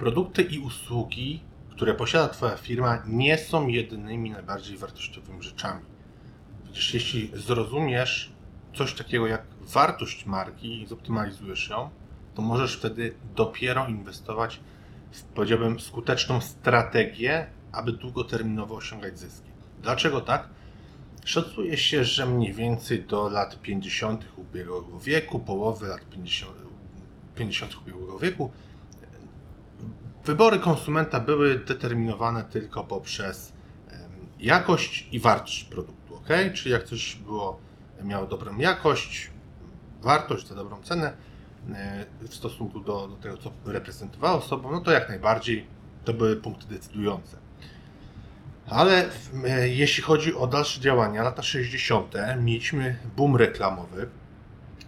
produkty i usługi, które posiada Twoja firma, nie są jedynymi najbardziej wartościowymi rzeczami. Widzisz, jeśli zrozumiesz coś takiego jak wartość marki i zoptymalizujesz ją, to możesz wtedy dopiero inwestować w, powiedziałbym, skuteczną strategię, aby długoterminowo osiągać zyski. Dlaczego tak? Szacuje się, że mniej więcej do lat 50. ubiegłego wieku, połowy lat 50, 50. ubiegłego wieku, wybory konsumenta były determinowane tylko poprzez jakość i wartość produktu. ok? Czyli jak coś było, miało dobrą jakość, wartość za dobrą cenę e, w stosunku do, do tego, co reprezentowało sobą, no to jak najbardziej to były punkty decydujące. Ale e, jeśli chodzi o dalsze działania, lata 60. mieliśmy boom reklamowy.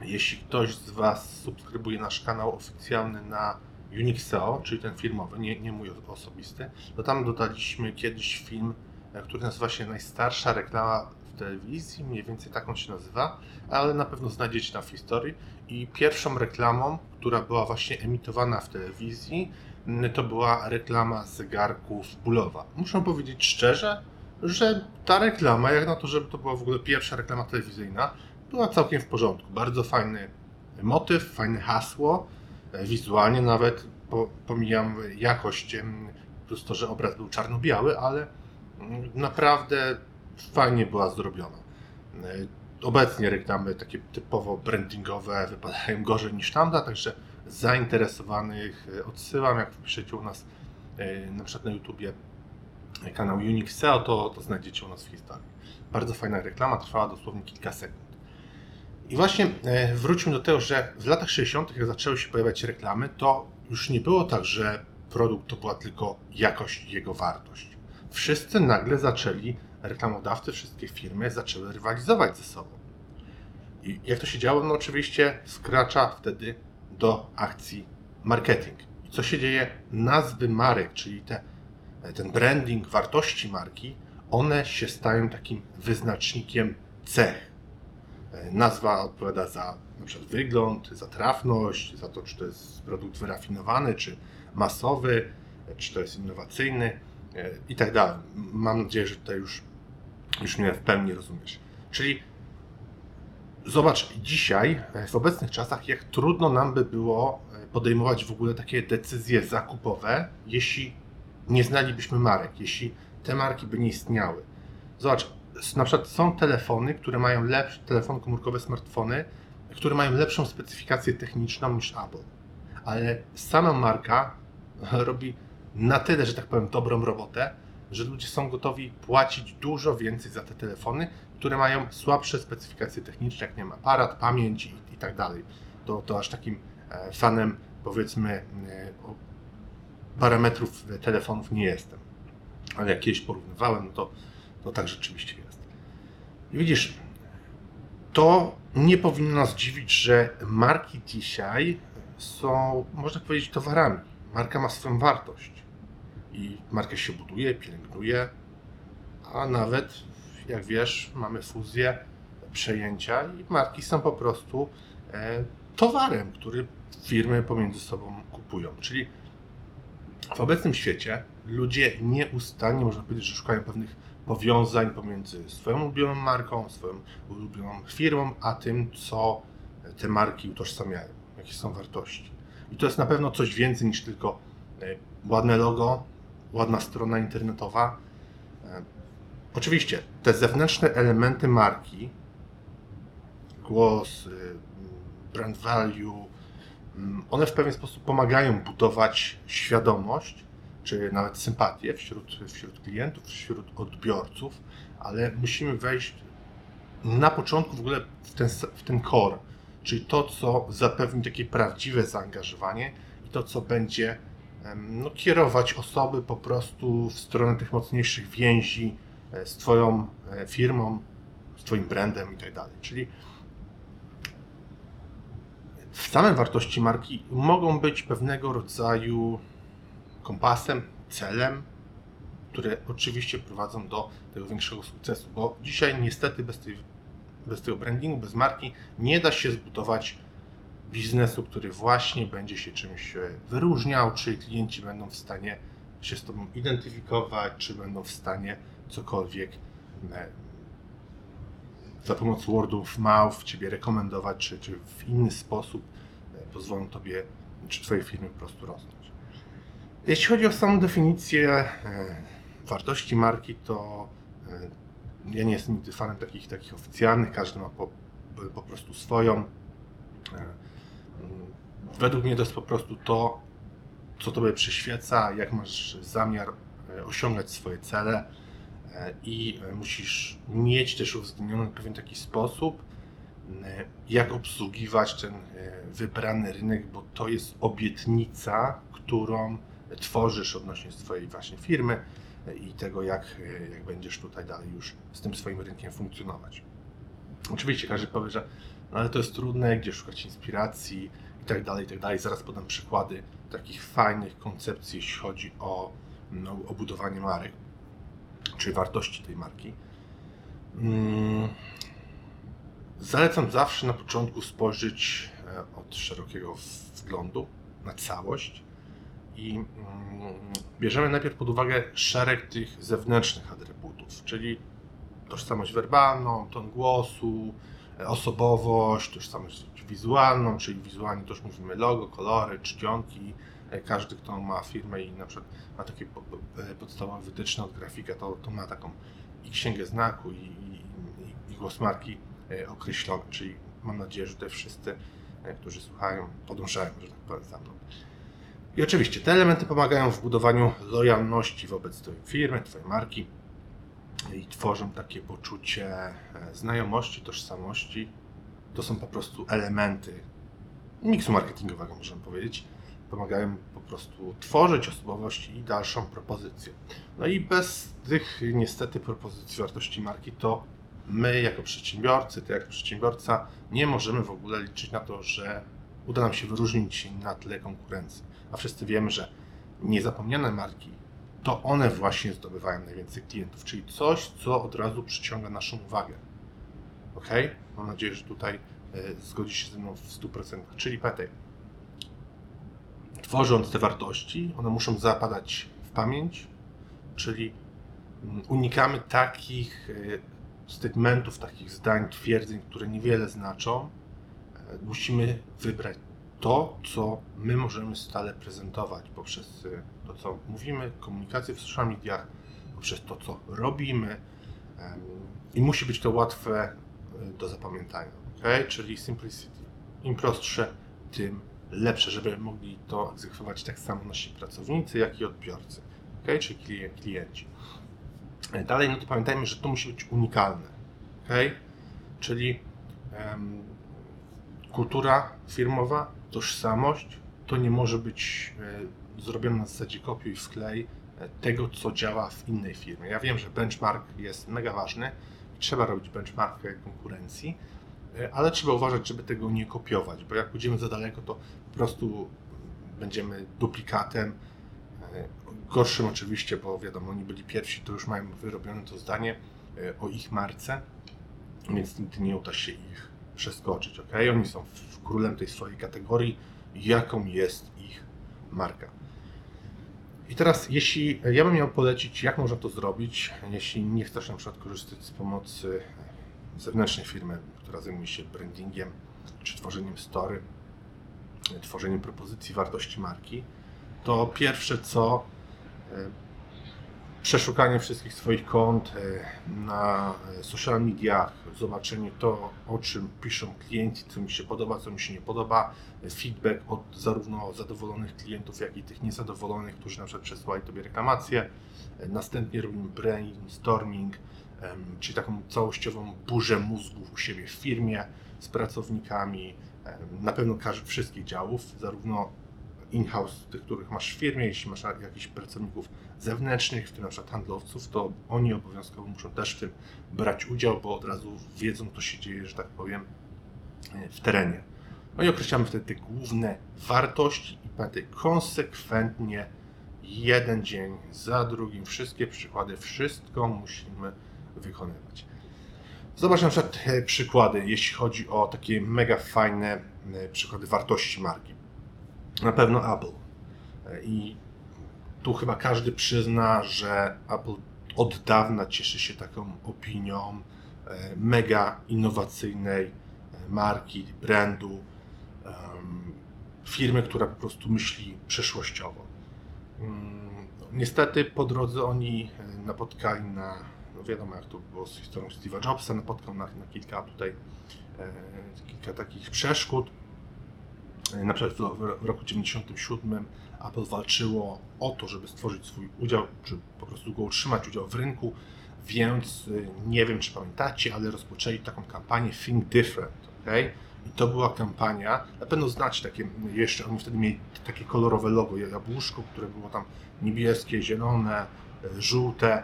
Jeśli ktoś z Was subskrybuje nasz kanał oficjalny na Unixeo, czyli ten firmowy, nie, nie mój osobisty, to tam dodaliśmy kiedyś film, e, który nazywa się Najstarsza reklama w telewizji, mniej więcej taką się nazywa, ale na pewno znajdziecie tam w historii. I pierwszą reklamą, która była właśnie emitowana w telewizji, to była reklama zegarków bólowa. Muszę powiedzieć szczerze, że ta reklama, jak na to, żeby to była w ogóle pierwsza reklama telewizyjna, była całkiem w porządku. Bardzo fajny motyw, fajne hasło, e, wizualnie nawet, po, pomijam jakość, plus to, że obraz był czarno-biały, ale mm, naprawdę fajnie była zrobiona. E, obecnie reklamy takie typowo brandingowe wypadają gorzej niż tamta, także zainteresowanych e, odsyłam, jak wpiszecie u nas e, na przykład na YouTubie kanał Unix SEO, to, to znajdziecie u nas w historii. Bardzo fajna reklama, trwała dosłownie kilka sekund. I właśnie e, wróćmy do tego, że w latach 60., jak zaczęły się pojawiać reklamy, to już nie było tak, że produkt to była tylko jakość i jego wartość. Wszyscy nagle zaczęli, reklamodawcy, wszystkie firmy zaczęły rywalizować ze sobą. I jak to się działo? No oczywiście skracza wtedy do akcji marketing. I co się dzieje? Nazwy marek, czyli te, ten branding, wartości marki, one się stają takim wyznacznikiem cech. Nazwa odpowiada za na przykład wygląd, za trafność, za to, czy to jest produkt wyrafinowany, czy masowy, czy to jest innowacyjny e, i tak dalej. Mam nadzieję, że tutaj już, już mnie w pełni rozumiesz. Czyli Zobacz, dzisiaj, e, w obecnych czasach, jak trudno nam by było e, podejmować w ogóle takie decyzje zakupowe, jeśli nie znalibyśmy marek, jeśli te marki by nie istniały. Zobacz, na przykład są telefony, które mają lepsze, telefon komórkowe, smartfony, które mają lepszą specyfikację techniczną niż Apple. Ale sama marka robi na tyle, że tak powiem, dobrą robotę, że ludzie są gotowi płacić dużo więcej za te telefony, które mają słabsze specyfikacje techniczne, jak nie ma aparat, pamięć i, i tak dalej. To, to aż takim e, fanem, powiedzmy, e, parametrów telefonów nie jestem. Ale jak kiedyś porównywałem, no to, to tak rzeczywiście widzisz, to nie powinno nas dziwić, że marki dzisiaj są, można powiedzieć, towarami. Marka ma swoją wartość i markę się buduje, pielęgnuje, a nawet, jak wiesz, mamy fuzję, przejęcia i marki są po prostu e, towarem, który firmy pomiędzy sobą kupują. Czyli w obecnym świecie ludzie nieustannie, można powiedzieć, że szukają pewnych powiązań pomiędzy swoją ulubioną marką, swoją ulubioną firmą, a tym, co te marki utożsamiają, jakie są wartości. I to jest na pewno coś więcej niż tylko e, ładne logo, ładna strona internetowa. E, oczywiście te zewnętrzne elementy marki, głos, brand value, one w pewien sposób pomagają budować świadomość, czy nawet sympatię wśród, wśród klientów, wśród odbiorców, ale musimy wejść na początku w ogóle w ten, w ten core, czyli to, co zapewni takie prawdziwe zaangażowanie i to, co będzie no, kierować osoby po prostu w stronę tych mocniejszych więzi e, z Twoją e, firmą, z Twoim brandem i tak dalej. Czyli same wartości marki mogą być pewnego rodzaju kompasem, celem, które oczywiście prowadzą do tego większego sukcesu, bo dzisiaj niestety bez, tej, bez tego brandingu, bez marki nie da się zbudować biznesu, który właśnie będzie się czymś e, wyróżniał, czy klienci będą w stanie się z Tobą identyfikować, czy będą w stanie cokolwiek e, za pomocą word of mouth Ciebie rekomendować, czy, czy w inny sposób e, pozwolą Tobie, czy Twojej firmy po prostu rosnąć. Jeśli chodzi o samą definicję wartości marki, to ja nie jestem nigdy fanem takich, takich oficjalnych, każdy ma po, po prostu swoją. Według mnie to jest po prostu to, co Tobie przyświeca, jak masz zamiar e, osiągać swoje cele e, i e, musisz mieć też uwzględniony pewien taki sposób, jak obsługiwać ten wybrany rynek, bo to jest obietnica, którą tworzysz odnośnie swojej właśnie firmy i tego, jak, jak będziesz tutaj dalej już z tym swoim rynkiem funkcjonować. Oczywiście każdy powie, że no ale to jest trudne, gdzie szukać inspiracji i tak dalej, i tak dalej. Zaraz podam przykłady takich fajnych koncepcji, jeśli chodzi o, no, o budowanie marek, czy wartości tej marki. Hmm. Zalecam zawsze na początku spojrzeć e, od szerokiego względu na całość i mm, bierzemy najpierw pod uwagę szereg tych zewnętrznych atrybutów, czyli tożsamość werbalną, ton głosu, osobowość, tożsamość wizualną, czyli wizualnie też mówimy logo, kolory, czcionki. E, każdy, kto ma firmę i na przykład ma takie e, podstawowe wytyczne od grafika, to, to ma taką i księgę znaku, i, i, i głos marki e, określony, czyli mam nadzieję, że te wszyscy, którzy słuchają, podążają, że tak powiem, za mną. I oczywiście te elementy pomagają w budowaniu lojalności wobec Twojej firmy, Twojej marki i tworzą takie poczucie znajomości, tożsamości to są po prostu elementy miksu marketingowego, możemy powiedzieć. Pomagają po prostu tworzyć osobowość i dalszą propozycję. No i bez tych niestety propozycji wartości marki, to my jako przedsiębiorcy, ty jako przedsiębiorca, nie możemy w ogóle liczyć na to, że uda nam się wyróżnić na tle konkurencji. A wszyscy wiemy, że niezapomniane marki to one właśnie zdobywają najwięcej klientów, czyli coś, co od razu przyciąga naszą uwagę. Ok? Mam nadzieję, że tutaj e, zgodzi się ze mną w 100%. Czyli pamiętaj, tworząc te wartości, one muszą zapadać w pamięć, czyli mm, unikamy takich e, statementów, takich zdań, twierdzeń, które niewiele znaczą. E, musimy wybrać to, co my możemy stale prezentować poprzez to, co mówimy, komunikację w social mediach, poprzez to, co robimy. I musi być to łatwe do zapamiętania. Okay? Czyli simplicity. Im prostsze, tym lepsze, żeby mogli to egzekwować tak samo nasi pracownicy, jak i odbiorcy, okay? czyli klienci. Dalej, no to pamiętajmy, że to musi być unikalne. Okay? Czyli um, kultura firmowa, tożsamość to nie może być e, zrobione na zasadzie kopiuj wklej e, tego, co działa w innej firmie. Ja wiem, że benchmark jest mega ważny, trzeba robić benchmarkę konkurencji, e, ale trzeba uważać, żeby tego nie kopiować, bo jak pójdziemy za daleko, to po prostu będziemy duplikatem. E, gorszym oczywiście, bo wiadomo, oni byli pierwsi, to już mają wyrobione to zdanie e, o ich marce, więc nigdy nie uda się ich przeskoczyć. ok? Oni są królem tej swojej kategorii, jaką jest ich marka. I teraz, jeśli ja bym miał polecić, jak można to zrobić, jeśli nie chcesz na przykład korzystać z pomocy zewnętrznej firmy, która zajmuje się brandingiem, czy tworzeniem story, tworzeniem propozycji wartości marki, to pierwsze co przeszukanie wszystkich swoich kont e, na e, social mediach, zobaczenie to, o czym piszą klienci, co mi się podoba, co mi się nie podoba, feedback od zarówno zadowolonych klientów, jak i tych niezadowolonych, którzy na przykład przesłali Tobie reklamacje. E, następnie robimy brainstorming, czyli taką całościową burzę mózgów u siebie w firmie z pracownikami, na pewno każdy, wszystkich działów, zarówno in-house, tych, których masz w firmie, jeśli masz jakichś pracowników zewnętrznych, w tym na przykład handlowców, to oni obowiązkowo muszą też w tym brać udział, bo od razu wiedzą, co się dzieje, że tak powiem, w terenie. No i określamy wtedy te główne wartości i pamiętaj, konsekwentnie jeden dzień za drugim, wszystkie przykłady, wszystko musimy wykonywać. Zobacz na przykład e, przykłady, jeśli chodzi o takie mega fajne e, przykłady wartości marki. Na pewno Apple. E, I tu chyba każdy przyzna, że Apple od dawna cieszy się taką opinią mega innowacyjnej marki, brandu, firmy, która po prostu myśli przyszłościowo. Mm, niestety po drodze oni napotkali na no wiadomo jak to było z historią Steve'a Jobsa, napotkał na, na kilka tutaj, e, kilka takich przeszkód. E, na przykład w, w roku 1997 Apple walczyło o to, żeby stworzyć swój udział, czy po prostu go utrzymać, udział w rynku, więc e, nie wiem, czy pamiętacie, ale rozpoczęli taką kampanię Think Different, okay? I to była kampania, na pewno znacie takie, jeszcze oni wtedy mieli takie kolorowe logo, jabłuszko, które było tam niebieskie, zielone, e, żółte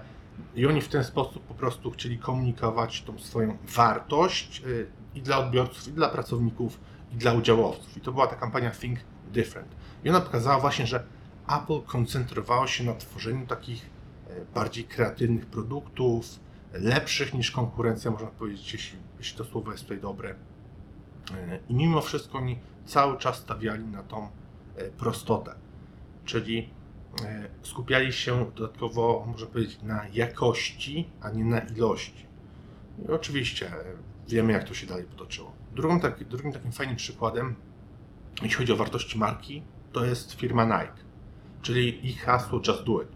i oni w ten sposób po prostu chcieli komunikować tą swoją wartość y, i dla odbiorców, i dla pracowników, i dla udziałowców. I to była ta kampania Think Different. I ona pokazała właśnie, że Apple koncentrowało się na tworzeniu takich e, bardziej kreatywnych produktów, lepszych niż konkurencja, można powiedzieć, jeśli, jeśli to słowo jest tutaj dobre. E, I mimo wszystko oni cały czas stawiali na tą prostotę, czyli skupiali się dodatkowo, można powiedzieć, na jakości, a nie na ilości. I oczywiście e, wiemy, jak to się dalej potoczyło. Drugim, tak, drugim takim fajnym przykładem, jeśli chodzi o wartości marki, to jest firma Nike, czyli ich hasło Just Do It.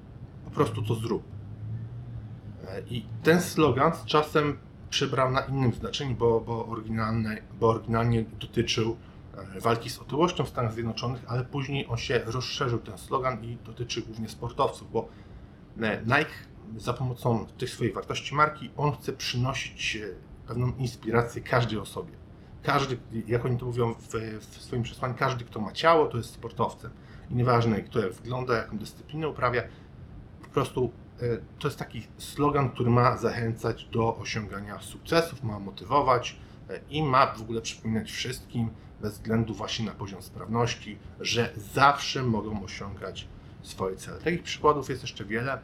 Po prostu to zrób. E, I ten slogan z czasem przybrał na innym znaczeniu, bo, bo, oryginalnie, dotyczył E, walki z otyłością w Stanach Zjednoczonych, ale później on się rozszerzył, ten slogan i dotyczy głównie sportowców, bo e, Nike za pomocą tych swojej wartości marki, on chce przynosić e, pewną inspirację każdej osobie. Każdy, jak oni to mówią w, w swoim przesłaniu, każdy, kto ma ciało, to jest sportowcem. I nieważne, kto jak wygląda, jaką dyscyplinę uprawia, po prostu to jest taki slogan, który ma zachęcać do osiągania sukcesów, ma motywować i ma w ogóle przypominać wszystkim, bez względu właśnie na poziom sprawności, że zawsze mogą osiągać swoje cele. Takich przykładów jest jeszcze wiele.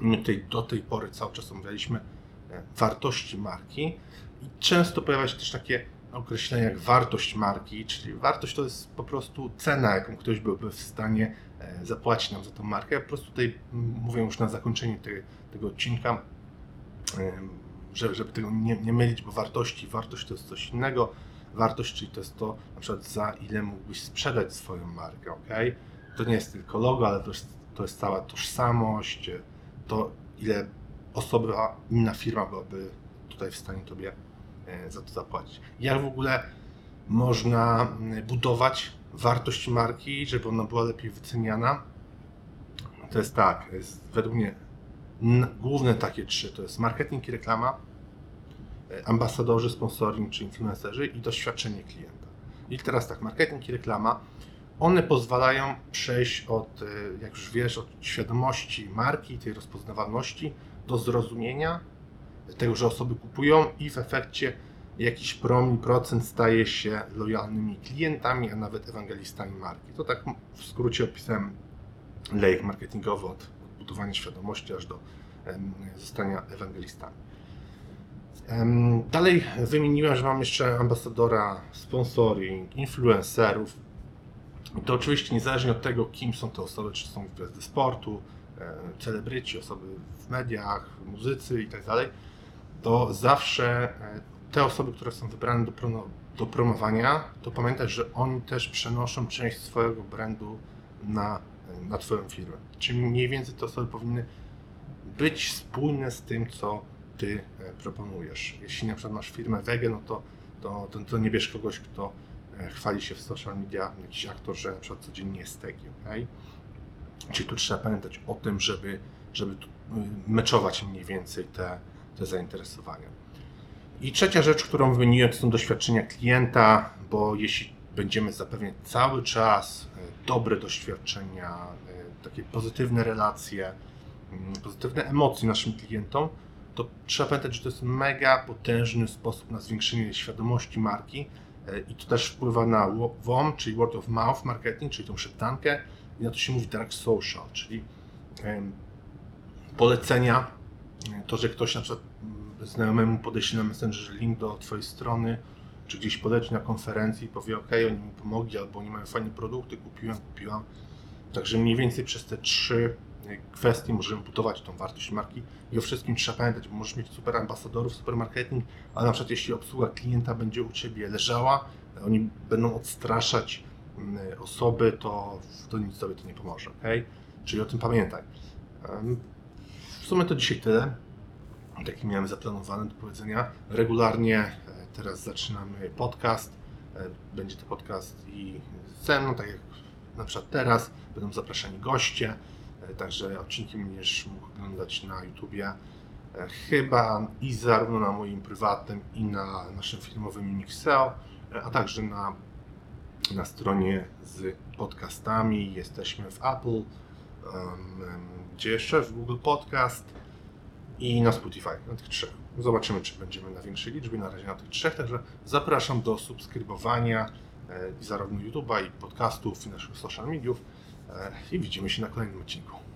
My tutaj do tej pory cały czas omawialiśmy e, wartości marki i często pojawia się też takie określenie jak wartość marki, czyli wartość to jest po prostu cena, jaką ktoś byłby w stanie e, zapłacić nam za tą markę. Ja po prostu tutaj mówię już na zakończenie tego, tego odcinka, żeby tego nie, nie mylić, bo wartości, wartość to jest coś innego wartość, czyli to jest to, na przykład za ile mógłbyś sprzedać swoją markę, ok? To nie jest tylko logo, ale to jest, to jest cała tożsamość, to ile osoba, inna firma byłaby tutaj w stanie Tobie e, za to zapłacić. Jak w ogóle można mm, budować wartość marki, żeby ona była lepiej wyceniana? To jest tak, jest według mnie główne takie trzy, to jest marketing i reklama, ambasadorzy, sponsoring czy influencerzy i doświadczenie klienta. I teraz tak, marketing i reklama, one pozwalają przejść od, e, jak już wiesz, od świadomości marki, tej rozpoznawalności do zrozumienia tego, że osoby kupują i w efekcie jakiś promil, procent staje się lojalnymi klientami, a nawet ewangelistami marki. To tak w skrócie opisałem lejek marketingowy od, budowania świadomości aż do zostania ewangelistami. Dalej wymieniłem, że mam jeszcze ambasadora, sponsoring, influencerów. to oczywiście niezależnie od tego, kim są te osoby, czy są gwiazdy sportu, e, celebryci, osoby w mediach, muzycy i tak to zawsze e, te osoby, które są wybrane do, do promowania, to pamiętać, że oni też przenoszą część swojego brandu na, na Twoją firmę. Czyli mniej więcej te osoby powinny być spójne z tym, co ty e, proponujesz. Jeśli na przykład masz firmę wege, no to, to, to, to nie bierz kogoś, kto e, chwali się w social media, jakiś aktor, że na przykład codziennie jest tegi, okay? Czyli tu trzeba pamiętać o tym, żeby, żeby y, meczować mniej więcej te, te zainteresowania. I trzecia rzecz, którą wymieniłem, to są doświadczenia klienta, bo jeśli będziemy zapewniać cały czas e, dobre doświadczenia, takie pozytywne relacje, mm, pozytywne emocje naszym klientom, to trzeba pamiętać, że to jest mega potężny sposób na zwiększenie świadomości marki e, i to też wpływa na WOM, czyli Word of Mouth Marketing, czyli tą szeptankę i na to się mówi Dark Social, czyli polecenia, e, to, że ktoś na przykład znajomemu podeślę na Messengerze link do Twojej strony, czy gdzieś podejdzie na konferencji i powie, ok, oni mi pomogli, albo oni mają fajne produkty, kupiłem, kupiłam. Także mniej więcej przez te trzy kwestie możemy budować tą wartość marki i o wszystkim trzeba pamiętać, bo możesz mieć super ambasadorów, super marketing, ale na przykład jeśli obsługa klienta będzie u Ciebie leżała, oni będą odstraszać mm, osoby, to, to nic Tobie to nie pomoże, ok? Czyli o tym pamiętaj. W sumie to dzisiaj tyle. Taki miałem zaplanowane do powiedzenia. Regularnie e, teraz zaczynamy podcast. E, Będzie to podcast i ze mną, tak jak na przykład teraz. Będą zapraszani goście, także odcinki będziesz mógł oglądać na YouTubie. E, Chyba i zarówno na moim prywatnym i na naszym firmowym Mixeo, e, a także na, na stronie z podcastami. Jesteśmy w Apple, em, gdzie jeszcze? W Google Podcast i na Spotify, na tych trzech. Zobaczymy, czy będziemy na większej liczbie, na razie na tych trzech, także zapraszam do subskrybowania e, zarówno YouTube'a i podcastów i naszych social mediów e, i widzimy się na kolejnym odcinku.